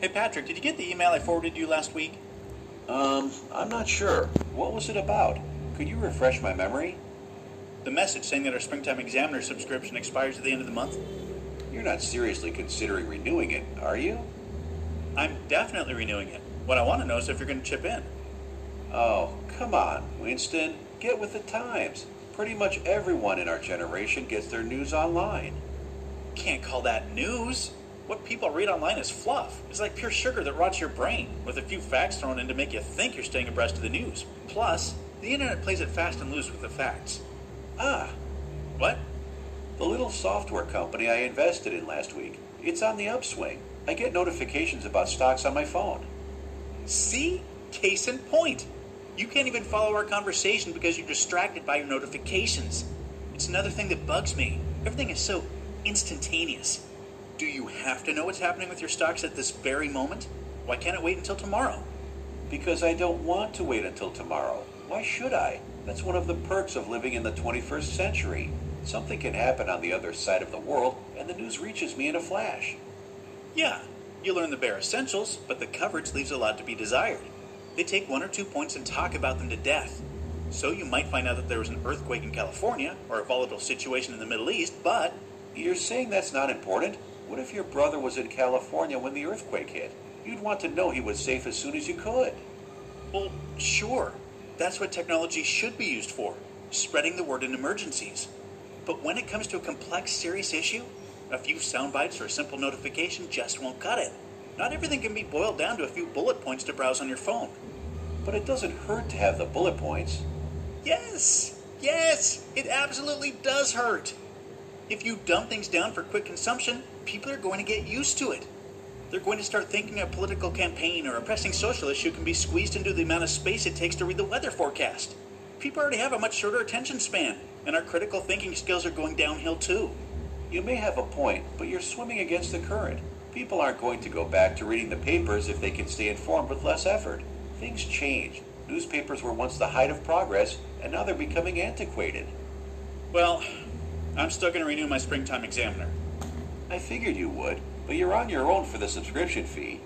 Hey, Patrick, did you get the email I forwarded you last week? Um, I'm not sure. What was it about? Could you refresh my memory? The message saying that our Springtime Examiner subscription expires at the end of the month? You're not seriously considering renewing it, are you? I'm definitely renewing it. What I want to know is if you're going to chip in. Oh, come on, Winston. Get with the times. Pretty much everyone in our generation gets their news online. Can't call that news. What people read online is fluff. It's like pure sugar that rots your brain, with a few facts thrown in to make you think you're staying abreast of the news. Plus, the internet plays it fast and loose with the facts. Ah, What? the little software company I invested in last week. It's on the upswing. I get notifications about stocks on my phone. See? Case in point. You can't even follow our conversation because you're distracted by your notifications. It's another thing that bugs me. Everything is so instantaneous. Do you have to know what's happening with your stocks at this very moment? Why can't it wait until tomorrow? Because I don't want to wait until tomorrow. Why should I? That's one of the perks of living in the 21st century. Something can happen on the other side of the world, and the news reaches me in a flash. Yeah, you learn the bare essentials, but the coverage leaves a lot to be desired. They take one or two points and talk about them to death. So you might find out that there was an earthquake in California or a volatile situation in the Middle East, but You're saying that's not important? What if your brother was in California when the earthquake hit? You'd want to know he was safe as soon as you could. Well, sure. That's what technology should be used for spreading the word in emergencies. But when it comes to a complex, serious issue, a few sound bites or a simple notification just won't cut it. Not everything can be boiled down to a few bullet points to browse on your phone. But it doesn't hurt to have the bullet points. Yes! Yes! It absolutely does hurt! If you dumb things down for quick consumption, people are going to get used to it. They're going to start thinking a political campaign or a pressing social issue can be squeezed into the amount of space it takes to read the weather forecast. People already have a much shorter attention span, and our critical thinking skills are going downhill too. You may have a point, but you're swimming against the current. People aren't going to go back to reading the papers if they can stay informed with less effort. Things change. Newspapers were once the height of progress, and now they're becoming antiquated. Well, I'm still going to renew my springtime examiner. I figured you would, but you're on your own for the subscription fee.